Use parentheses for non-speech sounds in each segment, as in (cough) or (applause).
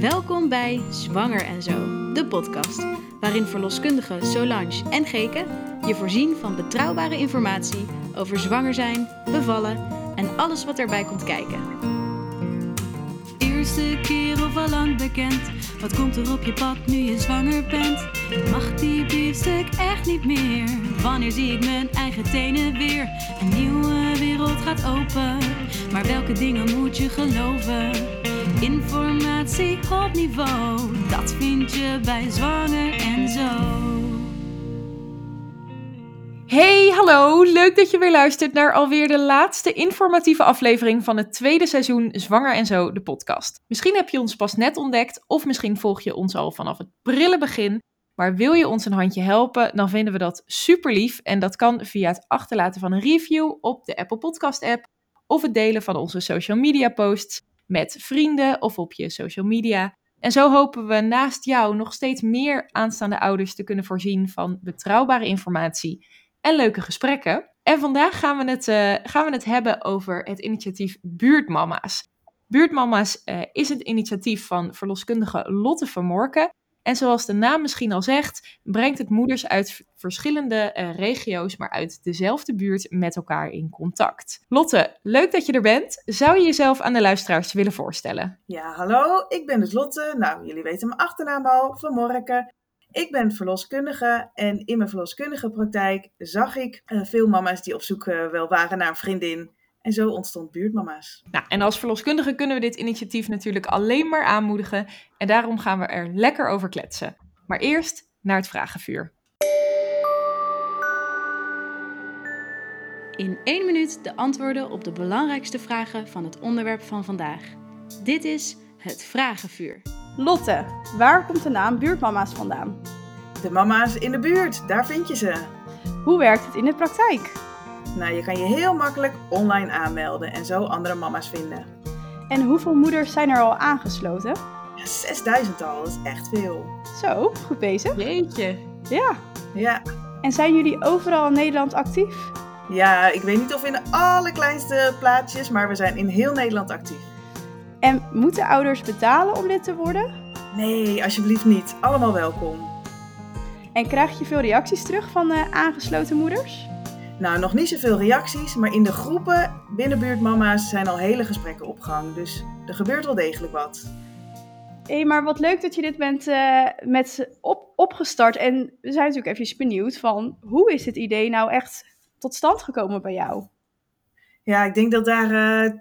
Welkom bij Zwanger en Zo, de podcast, waarin verloskundigen Solange en Geke je voorzien van betrouwbare informatie over zwanger zijn, bevallen en alles wat erbij komt kijken. Eerste keer of al lang bekend, wat komt er op je pad nu je zwanger bent? Mag die biefstuk echt niet meer? Wanneer zie ik mijn eigen tenen weer? Een nieuwe wereld gaat open, maar welke dingen moet je geloven? Informatie op niveau, dat vind je bij Zwanger en Zo. Hey, hallo! Leuk dat je weer luistert naar alweer de laatste informatieve aflevering van het tweede seizoen Zwanger en Zo, de podcast. Misschien heb je ons pas net ontdekt, of misschien volg je ons al vanaf het prille begin. Maar wil je ons een handje helpen, dan vinden we dat super lief. En dat kan via het achterlaten van een review op de Apple Podcast app, of het delen van onze social media posts met vrienden of op je social media. En zo hopen we naast jou nog steeds meer aanstaande ouders te kunnen voorzien van betrouwbare informatie en leuke gesprekken. En vandaag gaan we het, eh, gaan we het hebben over het initiatief Buurtmama's. Buurtmama's eh, is het initiatief van verloskundige Lotte van Morken. En zoals de naam misschien al zegt, brengt het moeders uit verschillende eh, regio's, maar uit dezelfde buurt met elkaar in contact. Lotte, leuk dat je er bent. Zou je jezelf aan de luisteraars willen voorstellen? Ja, hallo, ik ben dus Lotte. Nou, jullie weten mijn achternaam al, Van Morken. Ik ben verloskundige en in mijn verloskundige praktijk zag ik uh, veel mama's die op zoek uh, wel waren naar een vriendin. En zo ontstond buurtmama's. Nou, en als verloskundige kunnen we dit initiatief natuurlijk alleen maar aanmoedigen. En daarom gaan we er lekker over kletsen. Maar eerst naar het vragenvuur. In één minuut de antwoorden op de belangrijkste vragen van het onderwerp van vandaag. Dit is het vragenvuur. Lotte, waar komt de naam buurtmama's vandaan? De mama's in de buurt, daar vind je ze. Hoe werkt het in de praktijk? Nou, je kan je heel makkelijk online aanmelden en zo andere mama's vinden. En hoeveel moeders zijn er al aangesloten? Ja, 6000 al, dat is echt veel. Zo, goed bezig. Jeetje. Ja. Ja. En zijn jullie overal in Nederland actief? Ja, ik weet niet of in de allerkleinste plaatsjes, maar we zijn in heel Nederland actief. En moeten ouders betalen om lid te worden? Nee, alsjeblieft niet. Allemaal welkom. En krijg je veel reacties terug van de aangesloten moeders? Nou, nog niet zoveel reacties, maar in de groepen binnen buurtmama's zijn al hele gesprekken op gang. Dus er gebeurt wel degelijk wat. Hé, hey, maar wat leuk dat je dit bent uh, met op, opgestart. En we zijn natuurlijk even benieuwd van hoe is het idee nou echt tot stand gekomen bij jou? Ja, ik denk dat daar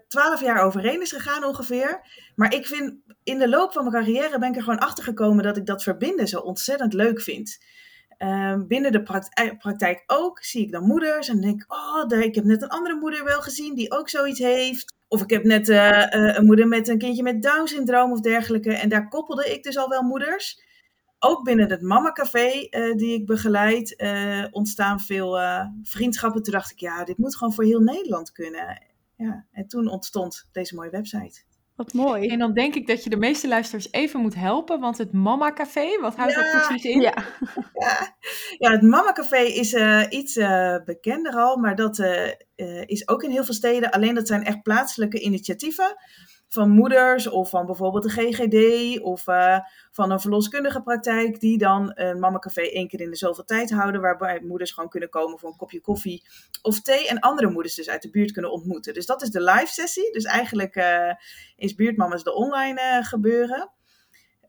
twaalf uh, jaar overheen is gegaan ongeveer. Maar ik vind, in de loop van mijn carrière ben ik er gewoon achter gekomen dat ik dat verbinden zo ontzettend leuk vind. Uh, binnen de praktijk, praktijk ook zie ik dan moeders en denk oh, ik heb net een andere moeder wel gezien die ook zoiets heeft. Of ik heb net uh, uh, een moeder met een kindje met Down-syndroom of dergelijke. En daar koppelde ik dus al wel moeders. Ook binnen het Mama Café die ik begeleid ontstaan veel vriendschappen. Toen dacht ik, ja, dit moet gewoon voor heel Nederland kunnen. Ja, en toen ontstond deze mooie website. Wat mooi. En dan denk ik dat je de meeste luisteraars even moet helpen, want het Mama Café, wat houdt Ja. dat precies in? Ja. (laughs) Ja, ja het Mama Café is eh, iets eh, bekender al, maar dat eh, is ook in heel veel steden. Alleen dat zijn echt plaatselijke initiatieven van moeders of van bijvoorbeeld de GGD of eh, van een verloskundige praktijk die dan een Mama Café één keer in de zoveel tijd houden, waarbij moeders gewoon kunnen komen voor een kopje koffie of thee en andere moeders dus uit de buurt kunnen ontmoeten. Dus dat is de live sessie. Dus eigenlijk eh, is Buurtmama's de online eh, gebeuren.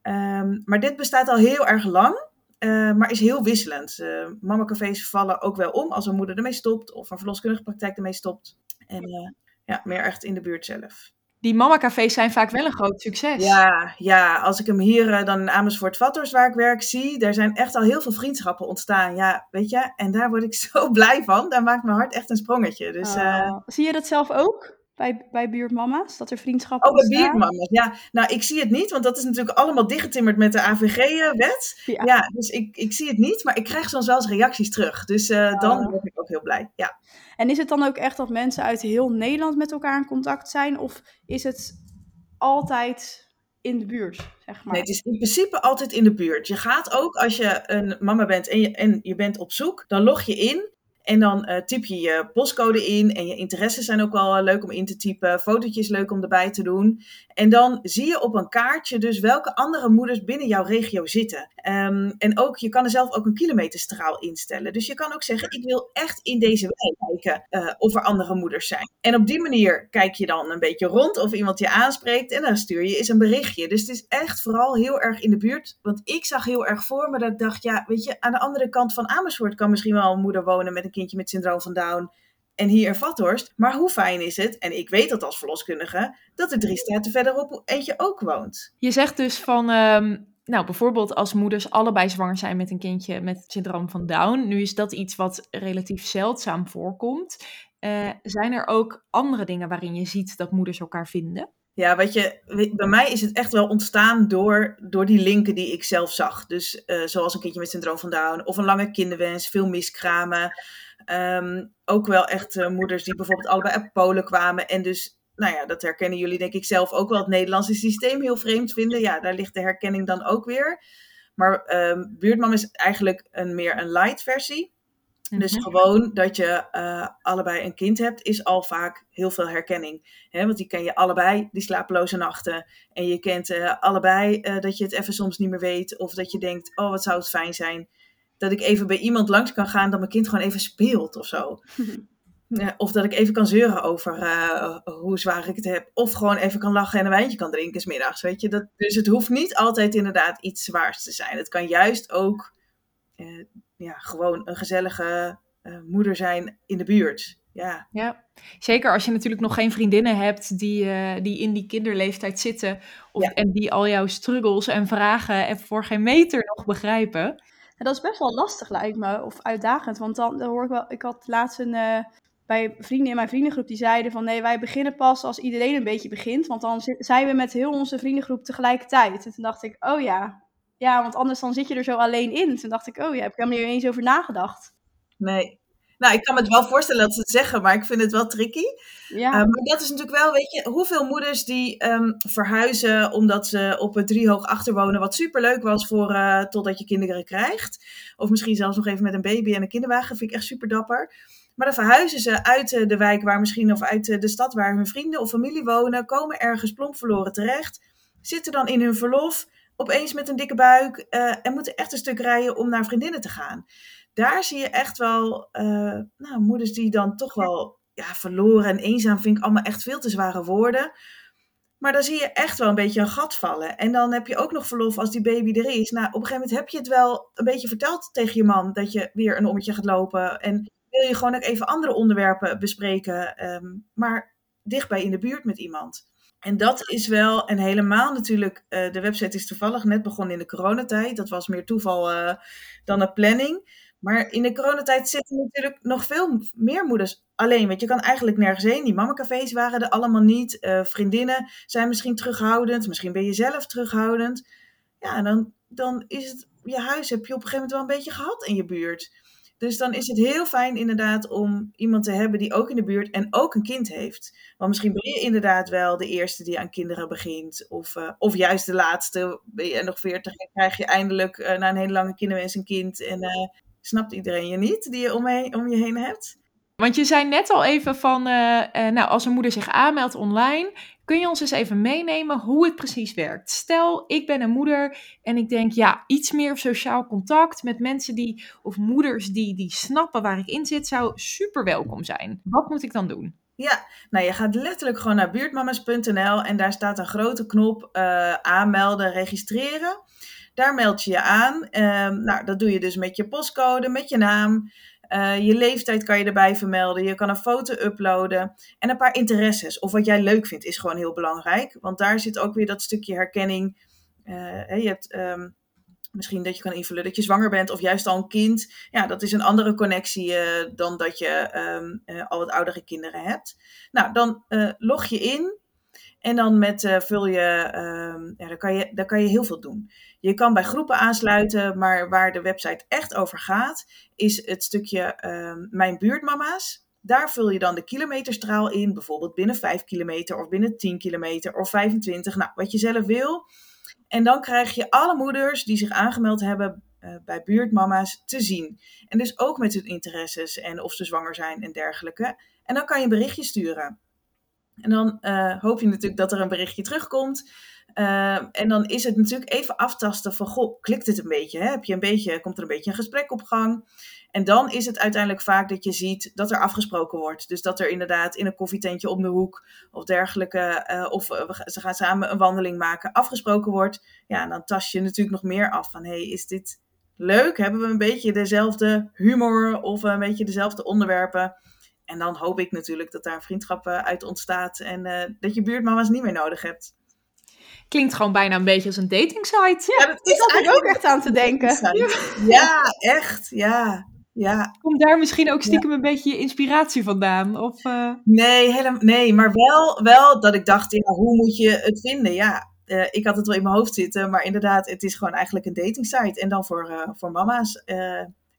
Ehm, maar dit bestaat al heel erg lang. Uh, maar is heel wisselend. Uh, Mamacafés vallen ook wel om als een moeder ermee stopt of een verloskundige praktijk ermee stopt. En uh, ja, meer echt in de buurt zelf. Die Mama-cafés zijn vaak wel een groot succes. Ja, ja als ik hem hier dan in Amersfoort Vatters waar ik werk zie, daar zijn echt al heel veel vriendschappen ontstaan. Ja, weet je, en daar word ik (laughs) zo blij van. Daar maakt mijn hart echt een sprongetje. Dus, oh. Zie je dat zelf ook? Bij, bij buurtmama's, dat er vriendschappen Oh, bij ontstaan? buurtmama's, ja. Nou, ik zie het niet, want dat is natuurlijk allemaal dichtgetimmerd met de AVG-wet. Ja. Ja. dus ik, ik zie het niet, maar ik krijg soms wel eens reacties terug. Dus uh, dan word ik ook heel blij, ja. En is het dan ook echt dat mensen uit heel Nederland met elkaar in contact zijn? Of is het altijd in de buurt, zeg maar? Nee, het is in principe altijd in de buurt. Je gaat ook, als je een mama bent en je, en je bent op zoek, dan log je in. En dan uh, typ je je postcode in en je interesses zijn ook wel leuk om in te typen. Fotootjes leuk om erbij te doen. En dan zie je op een kaartje dus welke andere moeders binnen jouw regio zitten. Um, en ook, je kan er zelf ook een kilometerstraal instellen. Dus je kan ook zeggen, ik wil echt in deze wijk kijken uh, of er andere moeders zijn. En op die manier kijk je dan een beetje rond of iemand je aanspreekt en dan stuur je eens een berichtje. Dus het is echt vooral heel erg in de buurt. Want ik zag heel erg voor me dat ik dacht, ja, weet je, aan de andere kant van Amersfoort kan misschien wel een moeder wonen met een kindje met syndroom van Down en hier in Vathorst. Maar hoe fijn is het, en ik weet dat als verloskundige, dat er drie straten verderop eentje ook woont. Je zegt dus van, um, nou bijvoorbeeld als moeders allebei zwanger zijn met een kindje met syndroom van Down. Nu is dat iets wat relatief zeldzaam voorkomt. Uh, zijn er ook andere dingen waarin je ziet dat moeders elkaar vinden? Ja, wat je, bij mij is het echt wel ontstaan door, door die linken die ik zelf zag. Dus uh, zoals een kindje met syndroom van Down of een lange kinderwens, veel miskramen. Um, ook wel echt uh, moeders die bijvoorbeeld allebei uit Polen kwamen. En dus, nou ja, dat herkennen jullie denk ik zelf ook wel. Het Nederlandse systeem heel vreemd vinden. Ja, daar ligt de herkenning dan ook weer. Maar um, buurtmam is eigenlijk een meer een light versie. Dus mhm. gewoon dat je uh, allebei een kind hebt, is al vaak heel veel herkenning. Hè? Want die ken je allebei, die slapeloze nachten. En je kent uh, allebei uh, dat je het even soms niet meer weet. Of dat je denkt, oh wat zou het fijn zijn. Dat ik even bij iemand langs kan gaan dat mijn kind gewoon even speelt of zo. (laughs) Ja, of dat ik even kan zeuren over hoe zwaar ik het heb. Of gewoon even kan lachen en een wijntje kan drinken smiddags. Weet je? Dat, dus het hoeft niet altijd inderdaad iets zwaars te zijn. Het kan juist ook ja, gewoon een gezellige uh, moeder zijn in de buurt. Ja. ja, zeker als je natuurlijk nog geen vriendinnen hebt die, uh, die in die kinderleeftijd zitten. Of, ja. En die al jouw struggles en vragen en voor geen meter nog begrijpen. En dat is best wel lastig lijkt me, of uitdagend. Want dan, dan hoor ik wel, ik had laatst een, uh, bij vrienden in mijn vriendengroep die zeiden van nee, wij beginnen pas als iedereen een beetje begint. Want dan zijn we met heel onze vriendengroep tegelijkertijd. En toen dacht ik, oh ja, ja, want anders dan zit je er zo alleen in. Toen dacht ik, oh ja, heb ik helemaal niet eens over nagedacht. Nee. Nou, ik kan me het wel voorstellen dat ze het zeggen, maar ik vind het wel tricky. Ja. Uh, maar dat is natuurlijk wel, weet je, hoeveel moeders die um, verhuizen omdat ze op het driehoog achterwonen, wat superleuk was voor uh, totdat je kinderen krijgt. Of misschien zelfs nog even met een baby en een kinderwagen, vind ik echt super dapper. Maar dan verhuizen ze uit de wijk waar misschien, of uit de stad waar hun vrienden of familie wonen, komen ergens plomp verloren terecht, zitten dan in hun verlof opeens met een dikke buik uh, en moeten echt een stuk rijden om naar vriendinnen te gaan. Daar zie je echt wel uh, nou, moeders die dan toch wel ja, verloren en eenzaam vind ik allemaal echt veel te zware woorden. Maar dan zie je echt wel een beetje een gat vallen. En dan heb je ook nog verlof als die baby er is. Nou, op een gegeven moment heb je het wel een beetje verteld tegen je man dat je weer een ommetje gaat lopen. En wil je gewoon ook even andere onderwerpen bespreken, um, maar dichtbij in de buurt met iemand. En dat is wel, en helemaal natuurlijk, uh, de website is toevallig net begonnen in de coronatijd. Dat was meer toeval uh, dan een planning. Maar in de coronatijd zitten natuurlijk nog veel meer moeders alleen. Want je kan eigenlijk nergens heen. Die mamacafés waren er allemaal niet. Uh, vriendinnen zijn misschien terughoudend. Misschien ben je zelf terughoudend. Ja, dan, dan is het, je huis heb je op een gegeven moment wel een beetje gehad in je buurt. Dus dan is het heel fijn inderdaad om iemand te hebben die ook in de buurt en ook een kind heeft. Want misschien ben je inderdaad wel de eerste die aan kinderen begint. Of, uh, of juist de laatste. Ben je nog veertig en krijg je eindelijk uh, na een hele lange kinderwens een kind. En uh, snapt iedereen je niet die je om, om je heen hebt. Want je zei net al even van, nou als een moeder zich aanmeldt online, Kun je ons eens even meenemen hoe het precies werkt? Stel, ik ben een moeder en ik denk, ja, iets meer sociaal contact met mensen die, of moeders die, die snappen waar ik in zit, zou super welkom zijn. Wat moet ik dan doen? Ja, nou je gaat letterlijk gewoon naar buurtmamas.nl en daar staat een grote knop uh, aanmelden, registreren. Daar meld je je aan. Um, nou, dat doe je dus met je postcode, met je naam. Uh, je leeftijd kan je erbij vermelden. Je kan een foto uploaden. En een paar interesses. Of wat jij leuk vindt is gewoon heel belangrijk. Want daar zit ook weer dat stukje herkenning. Uh, je hebt um, misschien dat je kan invullen dat je zwanger bent of juist al een kind. Ja, dat is een andere connectie uh, dan dat je um, al wat oudere kinderen hebt. Nou, dan log je in. En dan met uh, vul je, um, ja, daar, kan je, daar kan je heel veel doen. Je kan bij groepen aansluiten, maar waar de website echt over gaat, is het stukje um, Mijn buurtmama's. Daar vul je dan de kilometerstraal in, bijvoorbeeld binnen 5 kilometer of binnen 10 kilometer of 25, nou, wat je zelf wil. En dan krijg je alle moeders die zich aangemeld hebben bij buurtmama's te zien. En dus ook met hun interesses en of ze zwanger zijn en dergelijke. En dan kan je een berichtje sturen. En dan hoop je natuurlijk dat er een berichtje terugkomt. en dan is het natuurlijk even aftasten van, goh, klikt het een beetje? Hè? Heb je een beetje komt er een beetje een gesprek op gang? En dan is het uiteindelijk vaak dat je ziet dat er afgesproken wordt. Dus dat er inderdaad in een koffietentje om de hoek of dergelijke, uh, of ze gaan samen een wandeling maken, afgesproken wordt. Ja, en dan tast je natuurlijk nog meer af van, hey, is dit leuk? Hebben we een beetje dezelfde humor of een beetje dezelfde onderwerpen? En dan hoop ik natuurlijk dat daar een vriendschap uit ontstaat en uh, dat je buurtmama's niet meer nodig hebt. Klinkt gewoon bijna een beetje als een dating site. Ja, dat is ik ook echt aan te denken. Ja, echt. Ja. Ja. Komt daar misschien ook stiekem een beetje je inspiratie vandaan? Of, uh... Nee, helemaal, nee, maar wel, wel dat ik dacht, ja, hoe moet je het vinden? Ja, uh, ik had het wel in mijn hoofd zitten, maar inderdaad, het is gewoon eigenlijk een dating site. En dan voor, uh, voor mama's.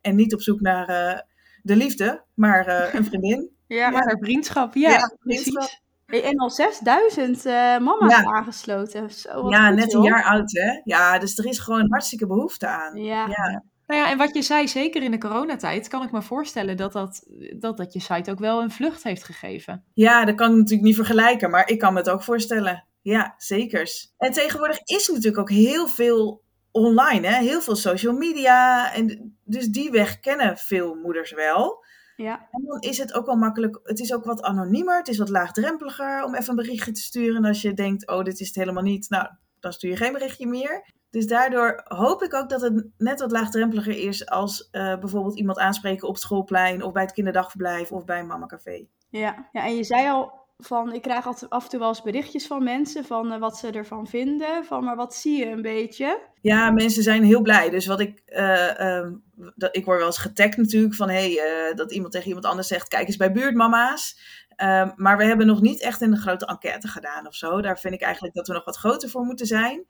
en niet op zoek naar de liefde, maar een vriendin. (laughs) ja, maar naar vriendschap. Ja, ja vriendschap. En al 6000 mama's ja. aangesloten. Zo, ja, net een jaar oud, hè? Ja, dus er is gewoon hartstikke behoefte aan. ja. ja. Nou ja, en wat je zei, zeker in de coronatijd, kan ik me voorstellen dat dat, dat, dat je site ook wel een vlucht heeft gegeven. Ja, dat kan ik natuurlijk niet vergelijken, maar ik kan me het ook voorstellen. Ja, zekers. En tegenwoordig is natuurlijk ook heel veel online, hè? heel veel social media. En dus die weg kennen veel moeders wel. Ja. En dan is het ook wel makkelijk, het is ook wat anoniemer, het is wat laagdrempeliger om even een berichtje te sturen. En als je denkt, oh, dit is het helemaal niet, nou, dan stuur je geen berichtje meer. Dus daardoor hoop ik ook dat het net wat laagdrempeliger is als uh, bijvoorbeeld iemand aanspreken op het schoolplein of bij het kinderdagverblijf of bij een mamacafé. Ja. ja, en je zei al van, ik krijg af en toe wel eens berichtjes van mensen van uh, wat ze ervan vinden, van maar wat zie je een beetje? Ja, mensen zijn heel blij. Dus wat ik, uh, dat, ik word wel eens getagd natuurlijk van, hey, dat iemand tegen iemand anders zegt, kijk eens bij buurtmama's. Um, maar we hebben nog niet echt een grote enquête gedaan of zo. Daar vind ik eigenlijk dat we nog wat groter voor moeten zijn.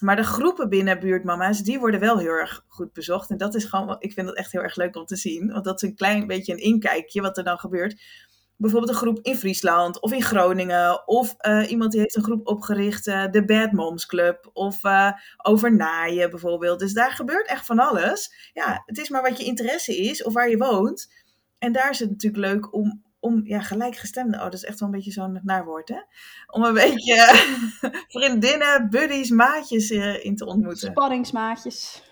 Maar de groepen binnen buurtmama's, die worden wel heel erg goed bezocht. En dat is gewoon, ik vind dat echt heel erg leuk om te zien. Want dat is een klein beetje een inkijkje wat er dan gebeurt. Bijvoorbeeld een groep in Friesland of in Groningen. Of uh, iemand die heeft een groep opgericht, uh, de Bad Moms Club. Of uh, over naaien bijvoorbeeld. Dus daar gebeurt echt van alles. Ja, het is maar wat je interesse is of waar je woont. En daar is het natuurlijk leuk om, om ja, gelijkgestemde, oh, dat is echt wel een beetje zo'n naarwoord, hè? Om een beetje (laughs) vriendinnen, buddies, maatjes in te ontmoeten. Spanningsmaatjes.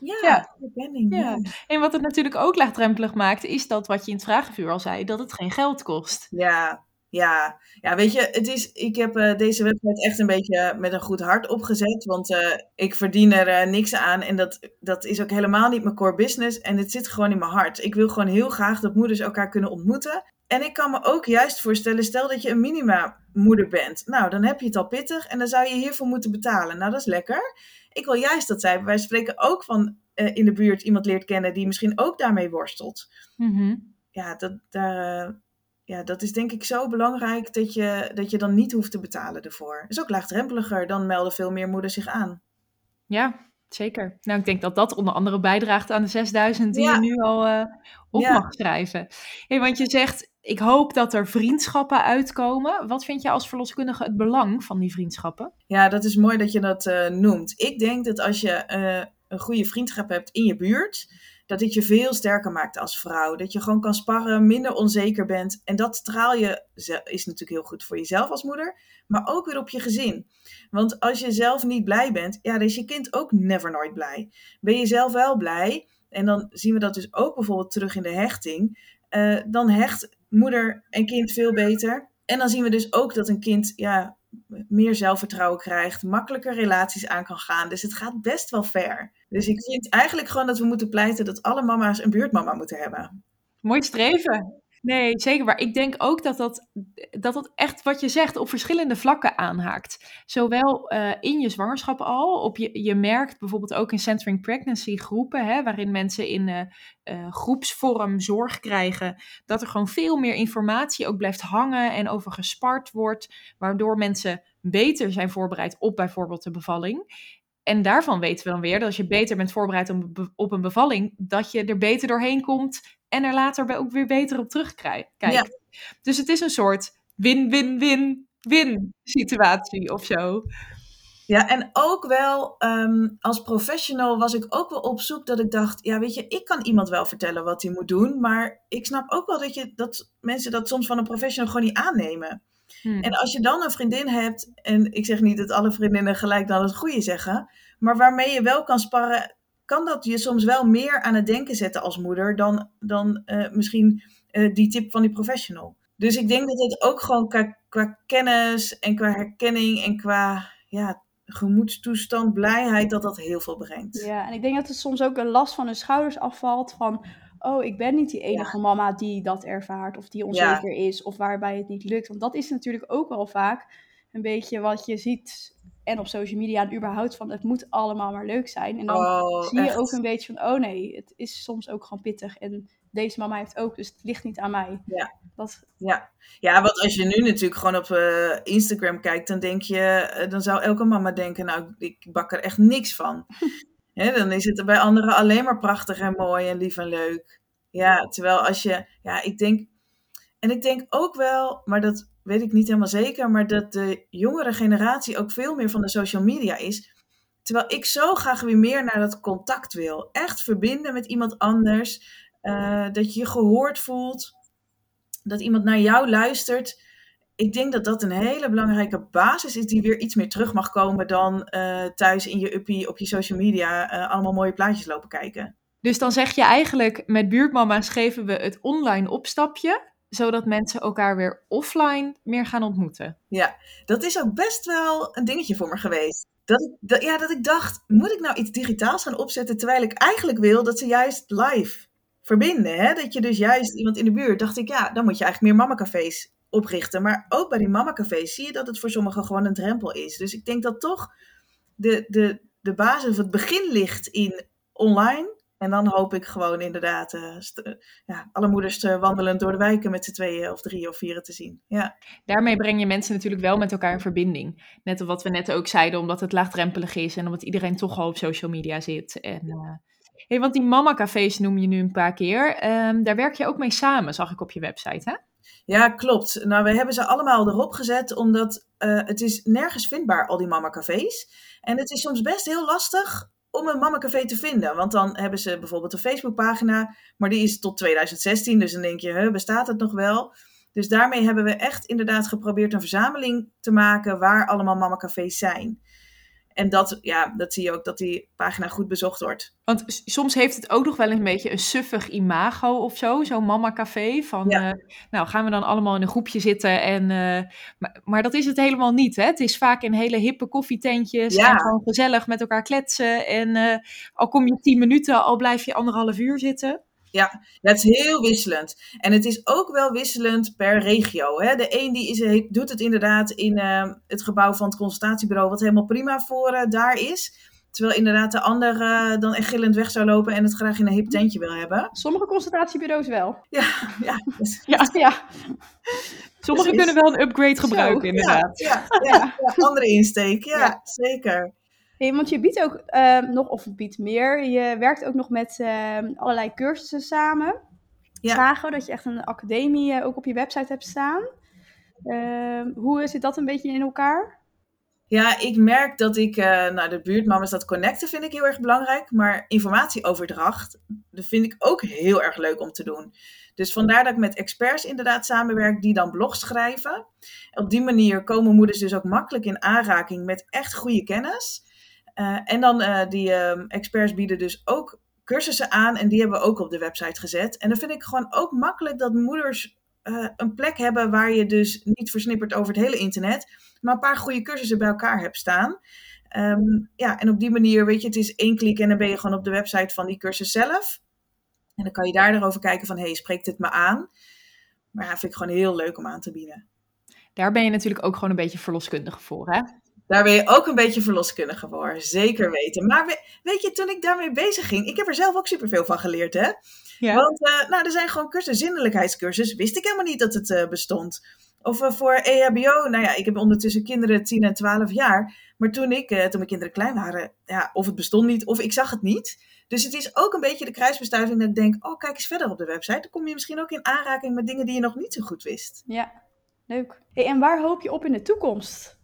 Ja, ja. Herkenning, ja. ja. En wat het natuurlijk ook laagdrempelig maakt, is dat wat je in het vragenvuur al zei, dat het geen geld kost. Ja, ja, ja, weet je, het is, ik heb uh, deze website echt een beetje met een goed hart opgezet. Want uh, ik verdien er uh, niks aan. En dat, dat is ook helemaal niet mijn core business. En het zit gewoon in mijn hart. Ik wil gewoon heel graag dat moeders elkaar kunnen ontmoeten. En ik kan me ook juist voorstellen, stel dat je een minima moeder bent. Nou, dan heb je het al pittig en dan zou je hiervoor moeten betalen. Nou, dat is lekker. Ik wil juist dat zij, wij spreken ook van in de buurt iemand leert kennen die misschien ook daarmee worstelt. Mm -hmm. Ja, dat, daar ja, dat is denk ik zo belangrijk dat je, dat je dan niet hoeft te betalen ervoor. is ook laagdrempeliger, dan melden veel meer moeders zich aan. Ja, zeker. Nou, ik denk dat dat onder andere bijdraagt aan de 6000 die ja. je nu al uh, op ja. mag schrijven. Hey, want je zegt, ik hoop dat er vriendschappen uitkomen. Wat vind je als verloskundige het belang van die vriendschappen? Ja, dat is mooi dat je dat uh, noemt. Ik denk dat als je uh, een goede vriendschap hebt in je buurt dat dit je veel sterker maakt als vrouw. Dat je gewoon kan sparren, minder onzeker bent. En dat straal je, is natuurlijk heel goed voor jezelf als moeder, maar ook weer op je gezin. Want als je zelf niet blij bent, ja, dan is je kind ook never nooit blij. Ben je zelf wel blij, en dan zien we dat dus ook bijvoorbeeld terug in de hechting, uh, dan hecht moeder en kind veel beter. En dan zien we dus ook dat een kind ja, meer zelfvertrouwen krijgt, makkelijker relaties aan kan gaan. Dus het gaat best wel ver. Dus ik vind eigenlijk gewoon dat we moeten pleiten dat alle mama's een buurtmama moeten hebben. Mooi streven. Nee, zeker. Maar ik denk ook dat dat, dat dat echt wat je zegt op verschillende vlakken aanhaakt. Zowel uh, in je zwangerschap al. Op je, je merkt bijvoorbeeld ook in Centering Pregnancy groepen, hè, waarin mensen in uh, groepsvorm zorg krijgen, dat er gewoon veel meer informatie ook blijft hangen en over gespart wordt, waardoor mensen beter zijn voorbereid op bijvoorbeeld de bevalling. En daarvan weten we dan weer dat als je beter bent voorbereid op een bevalling, dat je er beter doorheen komt en er later ook weer beter op terugkijkt. Ja. Dus het is een soort win-win-win-win situatie of zo. Ja, en ook wel ehm, als professional was ik ook wel op zoek dat ik dacht, ja, weet je, ik kan iemand wel vertellen wat hij moet doen, maar ik snap ook wel dat, je, dat mensen dat soms van een professional gewoon niet aannemen. Hmm. En als je dan een vriendin hebt, en ik zeg niet dat alle vriendinnen gelijk dan het goede zeggen, maar waarmee je wel kan sparren, kan dat je soms wel meer aan het denken zetten als moeder dan, dan eh, misschien eh, die tip van die professional. Dus ik denk dat het ook gewoon qua, qua kennis en qua herkenning en qua ja, gemoedstoestand, blijheid, dat dat heel veel brengt. Ja, en ik denk dat het soms ook een last van hun schouders afvalt van, oh, ik ben niet die enige mama die dat ervaart of die onzeker is of waarbij het niet lukt. Want dat is natuurlijk ook wel vaak een beetje wat je ziet en op social media en überhaupt van het moet allemaal maar leuk zijn. En dan Oh, zie je echt. ook een beetje van, oh nee, het is soms ook gewoon pittig en deze mama heeft ook, dus het ligt niet aan mij. Ja. Dat, Ja. ja, want als je nu natuurlijk gewoon op eh, Instagram kijkt, dan denk je, eh, dan zou elke mama denken, nou, ik bak er echt niks van. (laughs) Dan is het bij anderen alleen maar prachtig en mooi en lief en leuk. Ja, terwijl als je, ja, ik denk, en ik denk ook wel, maar dat weet ik niet helemaal zeker, maar dat de jongere generatie ook veel meer van de social media is. Terwijl ik zo graag weer meer naar dat contact wil. Echt verbinden met iemand anders. eh, dat je je gehoord voelt dat iemand naar jou luistert. Ik denk dat dat een hele belangrijke basis is die weer iets meer terug mag komen dan eh, thuis in je uppie op je social media eh, allemaal mooie plaatjes lopen kijken. Dus dan zeg je eigenlijk, met buurtmama's geven we het online opstapje, zodat mensen elkaar weer offline meer gaan ontmoeten. Dat is ook best wel een dingetje voor me geweest. Dat ik, dat, ja, dat ik dacht, moet ik nou iets digitaals gaan opzetten terwijl ik eigenlijk wil dat ze juist live verbinden. Hè? Dat je dus juist iemand in de buurt, dacht ik, ja, dan moet je eigenlijk meer mamacafés oprichten. Maar ook bij die mamacafés zie je dat het voor sommigen gewoon een drempel is. Dus ik denk dat toch de, de, de basis of het begin ligt in online. En dan hoop ik gewoon inderdaad eh, ja, alle moeders eh, wandelend door de wijken met z'n tweeën of drieën of vieren te zien. Ja, Daarmee breng je mensen natuurlijk wel met elkaar in verbinding. Net wat we net ook zeiden, omdat het laagdrempelig is en omdat iedereen toch al op social media zit. En, eh, hey, want die mama-cafés noem je nu een paar keer. Ehm, daar werk je ook mee samen, zag ik op je website, hè? Ja, klopt. Nou, we hebben ze allemaal erop gezet, omdat eh, het is nergens vindbaar, al die mamacafés. En het is soms best heel lastig om een mamacafé te vinden. Want dan hebben ze bijvoorbeeld een Facebookpagina, maar die is tot 2016. Dus dan denk je, bestaat het nog wel? Dus daarmee hebben we echt inderdaad geprobeerd een verzameling te maken waar allemaal mamacafés zijn. En dat, ja, dat zie je ook dat die pagina goed bezocht wordt. Want soms heeft het ook nog wel een beetje een suffig imago of zo, zo'n mama-café. Van, Ja. eh, nou gaan we dan allemaal in een groepje zitten. En, eh, maar, maar dat is het helemaal niet, hè? Het is vaak in hele hippe koffietentjes Ja. en gewoon gezellig met elkaar kletsen. En eh, al kom je tien minuten, al blijf je anderhalf uur zitten. Ja, het is heel wisselend. En het is ook wel wisselend per regio. Hè? De een die is, doet het inderdaad in eh, het gebouw van het consultatiebureau, wat helemaal prima voor eh, daar is. Terwijl inderdaad de ander eh, dan echt gillend weg zou lopen en het graag in een hip tentje wil hebben. sommige consultatiebureaus wel. Ja, ja, dus- (laughs) Ja, Ja, sommigen Precies. kunnen wel een upgrade Zo, gebruiken, inderdaad. ja, ja, ja, andere insteek. Ja. zeker. Hey, want je biedt ook ehm, nog, of biedt meer, je werkt ook nog met ehm, allerlei cursussen samen. Ja. We dat je echt een academie eh, ook op je website hebt staan. Ehm, hoe zit dat een beetje in elkaar? Ja, ik merk dat ik, nou de buurtmama's, dat connecten vind ik heel erg belangrijk. Maar informatieoverdracht, dat vind ik ook heel erg leuk om te doen. Dus vandaar dat ik met experts inderdaad samenwerk die dan blogs schrijven. Op die manier komen moeders dus ook makkelijk in aanraking met echt goede kennis. Eh, en dan eh, die eh, experts bieden dus ook cursussen aan en die hebben we ook op de website gezet. En dan vind ik gewoon ook makkelijk dat moeders eh, een plek hebben waar je dus niet versnippert over het hele internet, maar een paar goede cursussen bij elkaar hebt staan. Ehm, ja, en op die manier, weet je, het is één klik en dan ben je gewoon op de website van die cursus zelf. En dan kan je daar erover kijken van, hé, hey, spreekt dit me aan? Maar ja, vind ik gewoon heel leuk om aan te bieden. Daar ben je natuurlijk ook gewoon een beetje verloskundige voor, hè? Daar ben je ook een beetje verloskundige voor, zeker weten. Maar we- weet je, toen ik daarmee bezig ging, ik heb er zelf ook superveel van geleerd, hè? Ja. Want eh, nou, er zijn gewoon cursussen, zinnelijkheidscursus, wist ik helemaal niet dat het eh, bestond. Of eh, voor EHBO, nou ja, ik heb ondertussen kinderen 10 en 12 jaar. Maar toen, ik, toen mijn kinderen klein waren, ja, of het bestond niet, of ik zag het niet. Dus het is ook een beetje de kruisbestuiving dat ik denk, oh, kijk eens verder op de website. Dan kom je misschien ook in aanraking met dingen die je nog niet zo goed wist. Ja, leuk. Hey, en waar hoop je op in de toekomst?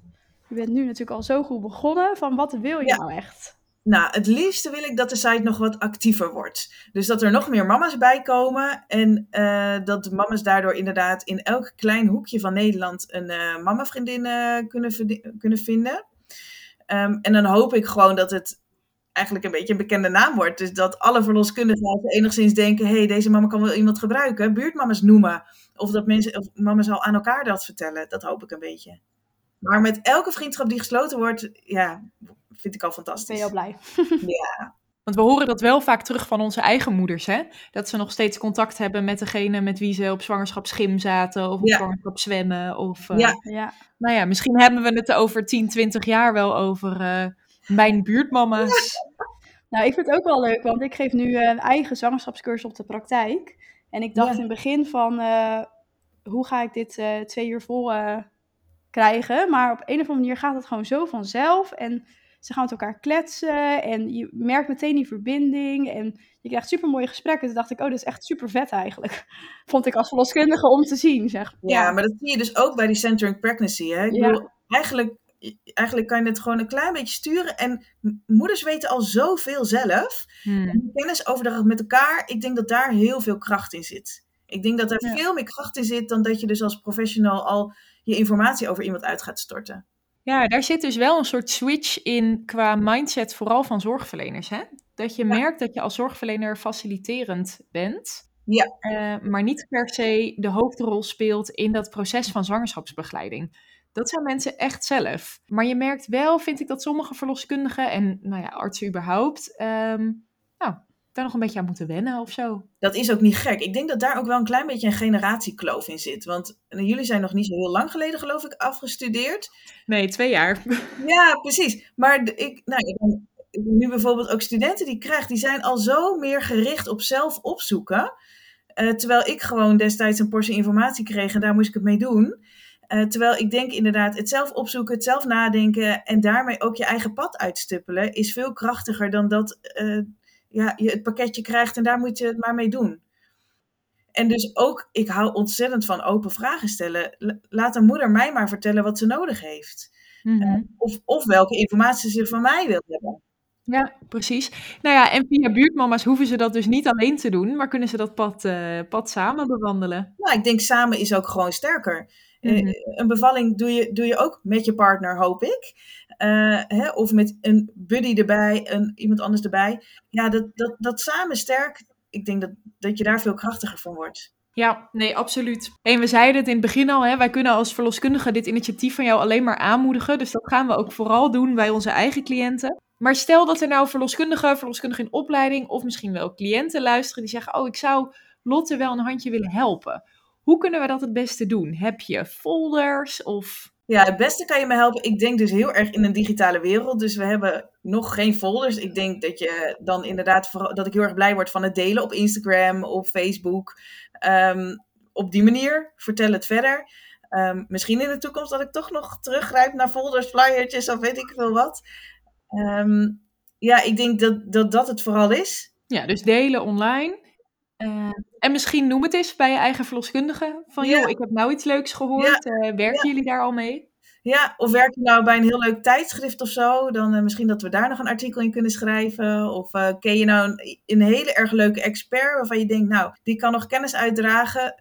Je bent nu natuurlijk al zo goed begonnen. Van wat wil je Ja. nou echt? Nou, het liefste wil ik dat de site nog wat actiever wordt. Dus dat er nog meer mama's bij komen. En eh, dat de mama's daardoor inderdaad in elk klein hoekje van Nederland een eh mamavriendin eh, kunnen, kunnen vinden. Ehm, en dan hoop ik gewoon dat het eigenlijk een beetje een bekende naam wordt. Dus dat alle verloskundigen enigszins denken... hé, hey, deze mama kan wel iemand gebruiken. Buurtmama's noemen. Of dat mensen, of mama's al aan elkaar dat vertellen. Dat hoop ik een beetje. Maar met elke vriendschap die gesloten wordt... ja, vind ik al Ben fantastisch. je al blij? (laughs) Want we horen dat wel vaak terug van onze eigen moeders, hè? Dat ze nog steeds contact hebben met degene met wie ze op zwangerschapsschim zaten of op Ja. zwangerschap zwemmen. Of, eh, Ja. Ja. Nou ja, misschien hebben we het over 10, 20 jaar wel over eh, mijn buurtmama's. (laughs) Nou, ik vind het ook wel leuk, want ik geef nu een eigen zwangerschapscursus op de praktijk. En ik dacht Ja. in het begin van, eh, hoe ga ik dit eh, twee uur vol eh, krijgen? Maar op een of andere manier gaat het gewoon zo vanzelf. En ze gaan met elkaar kletsen en je merkt meteen die verbinding. En je krijgt super mooie gesprekken. Toen dacht ik, oh, dat is echt super vet eigenlijk. (laughs) Vond ik als verloskundige om te zien, zeg. Ja, maar dat zie je dus ook bij die centering pregnancy. Hè? Ik Ja. bedoel, eigenlijk, eigenlijk kan je het gewoon een klein beetje sturen. En moeders weten al zoveel zelf. Hmm. En die kennis overdragen met elkaar, ik denk dat daar heel veel kracht in zit. Ik denk dat daar Ja. veel meer kracht in zit dan dat je dus als professional al je informatie over iemand uit gaat storten. Ja, daar zit dus wel een soort switch in qua mindset, vooral van zorgverleners. Hè? Dat je Ja. merkt dat je als zorgverlener faciliterend bent, Ja. eh, maar niet per se de hoofdrol speelt in dat proces van zwangerschapsbegeleiding. Dat zijn mensen echt zelf. Maar je merkt wel, vind ik, dat sommige verloskundigen en nou ja, artsen überhaupt, ehm, nou, daar nog een beetje aan moeten wennen of zo. Dat is ook niet gek. Ik denk dat daar ook wel een klein beetje een generatiekloof in zit. Want eh, jullie zijn nog niet zo heel lang geleden, geloof ik, afgestudeerd. Nee, twee jaar. (laughs) Ja, precies. Maar ik, nou, ik ben- nu bijvoorbeeld ook studenten die krijg, die zijn al zo meer gericht op zelf opzoeken. Eh, terwijl ik gewoon destijds een portie informatie kreeg en daar moest ik het mee doen. Eh, terwijl ik denk inderdaad, het zelf opzoeken, het zelf nadenken en daarmee ook je eigen pad uitstippelen, is veel krachtiger dan dat ja, je het pakketje krijgt en daar moet je het maar mee doen. En dus ook, ik hou ontzettend van open vragen stellen. La- Laat een moeder mij maar vertellen wat ze nodig heeft. Mhm. Of, of welke informatie ze van mij wil hebben. Ja, precies. Nou ja, en via buurtmama's hoeven ze dat dus niet alleen te doen, maar kunnen ze dat pad, eh, pad samen bewandelen. Nou, ik denk samen is ook gewoon sterker. Eh, Mhm. een bevalling doe je, doe je ook met je partner, hoop ik. Eh, hè, of met een buddy erbij, een, iemand anders erbij. Ja, dat, dat, dat samen sterk, ik denk dat, dat je daar veel krachtiger van wordt. Ja, nee, absoluut. En we zeiden het in het begin al, hè, wij kunnen als verloskundige dit initiatief van jou alleen maar aanmoedigen. Dus dat gaan we ook vooral doen bij onze eigen cliënten. Maar stel dat er nou verloskundigen, verloskundigen in opleiding of misschien wel cliënten luisteren die zeggen, oh, ik zou Lotte wel een handje willen helpen. Hoe kunnen we dat het beste doen? Heb je folders of... Ja, het beste kan je me helpen. Ik denk dus heel erg in een digitale wereld. Dus we hebben nog geen folders. Ik denk dat je dan inderdaad vooral, dat ik heel erg blij word van het delen op Instagram of Facebook. Ehm, op die manier vertel het verder. Ehm, misschien in de toekomst dat ik toch nog teruggrijp naar folders, flyertjes of weet ik veel wat. Ehm, ja, ik denk dat, dat dat het vooral is. Ja, dus delen online. Eh, en misschien noem het eens bij je eigen verloskundige. Van, Ja. joh, ik heb nou iets leuks gehoord. Eh, werken jullie daar al mee? Ja, of werk je nou bij een heel leuk tijdschrift of zo? Dan eh, misschien dat we daar nog een artikel in kunnen schrijven. Of eh, ken je nou een, een hele erg leuke expert waarvan je denkt, nou, die kan nog kennis uitdragen.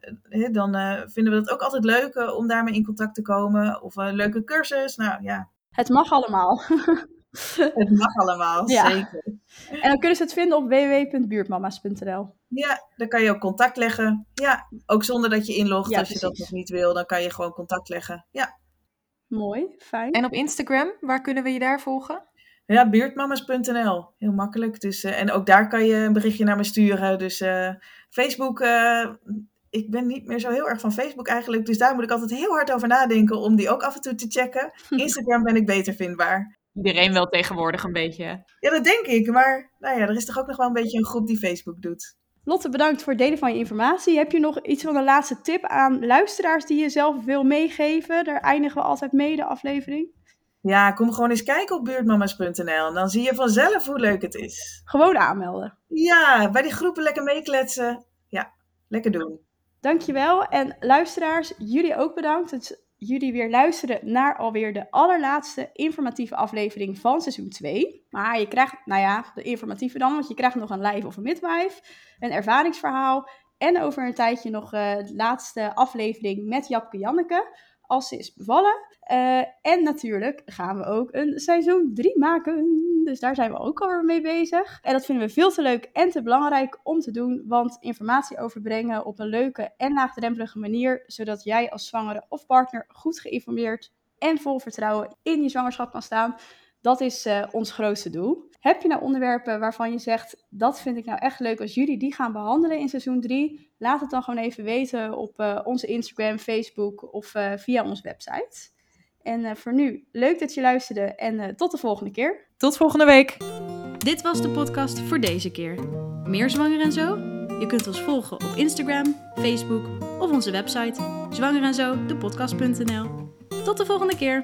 Dan eh, vinden we dat ook altijd leuk om daarmee in contact te komen. Of een leuke cursus. Nou ja, Het mag allemaal. (laughs) (laughs) het mag allemaal, Ja. zeker. en dan kunnen ze het vinden op www.buurtmama's.nl. Ja, dan kan je ook contact leggen. Ja, ook zonder dat je inlogt. Ja, Als je dat nog niet wil, dan kan je gewoon contact leggen. Ja, Mooi, fijn. En op Instagram, waar kunnen we je daar volgen? ja buurtmamas.nl. Heel makkelijk. Dus, eh, en ook daar kan je een berichtje naar me sturen. Dus eh, Facebook, eh, ik ben niet meer zo heel erg van Facebook eigenlijk. Dus daar moet ik altijd heel hard over nadenken om die ook af en toe te checken. (laughs) Instagram ben ik beter vindbaar. Iedereen wel tegenwoordig een beetje. Ja, dat denk ik. Maar nou ja, er is toch ook nog wel een beetje een groep die Facebook doet. Lotte, bedankt voor het delen van je informatie. Heb je nog iets van een laatste tip aan luisteraars die je zelf wil meegeven? Daar eindigen we altijd mee, de aflevering. Ja, kom gewoon eens kijken op buurtmamas.nl. En dan zie je vanzelf hoe leuk het is. Gewoon aanmelden. Ja, bij die groepen lekker meekletsen. Ja, lekker doen. Dankjewel. En luisteraars, jullie ook bedankt. Het jullie weer luisteren naar alweer de allerlaatste informatieve aflevering van seizoen 2. Maar je krijgt, nou ja, de informatieve dan, want je krijgt nog een live of een midwife, een ervaringsverhaal en over een tijdje nog uh, de laatste aflevering met Japke Janneke als ze is bevallen. Uh, en natuurlijk gaan we ook een seizoen 3 maken. Dus daar zijn we ook alweer mee bezig. En dat vinden we veel te leuk en te belangrijk om te doen. Want informatie overbrengen op een leuke en laagdrempelige manier. Zodat jij als zwangere of partner goed geïnformeerd en vol vertrouwen in je zwangerschap kan staan. Dat is uh, ons grootste doel. Heb je nou onderwerpen waarvan je zegt, dat vind ik nou echt leuk als jullie die gaan behandelen in seizoen 3? Laat het dan gewoon even weten op uh, onze Instagram, Facebook of uh, via onze website. En voor nu, leuk dat je luisterde en tot de volgende keer. Tot volgende week. Dit was de podcast voor deze keer. Meer zwanger en zo? Je kunt ons volgen op Instagram, Facebook of onze website zwangerenzo, depodcast.nl. Tot de volgende keer.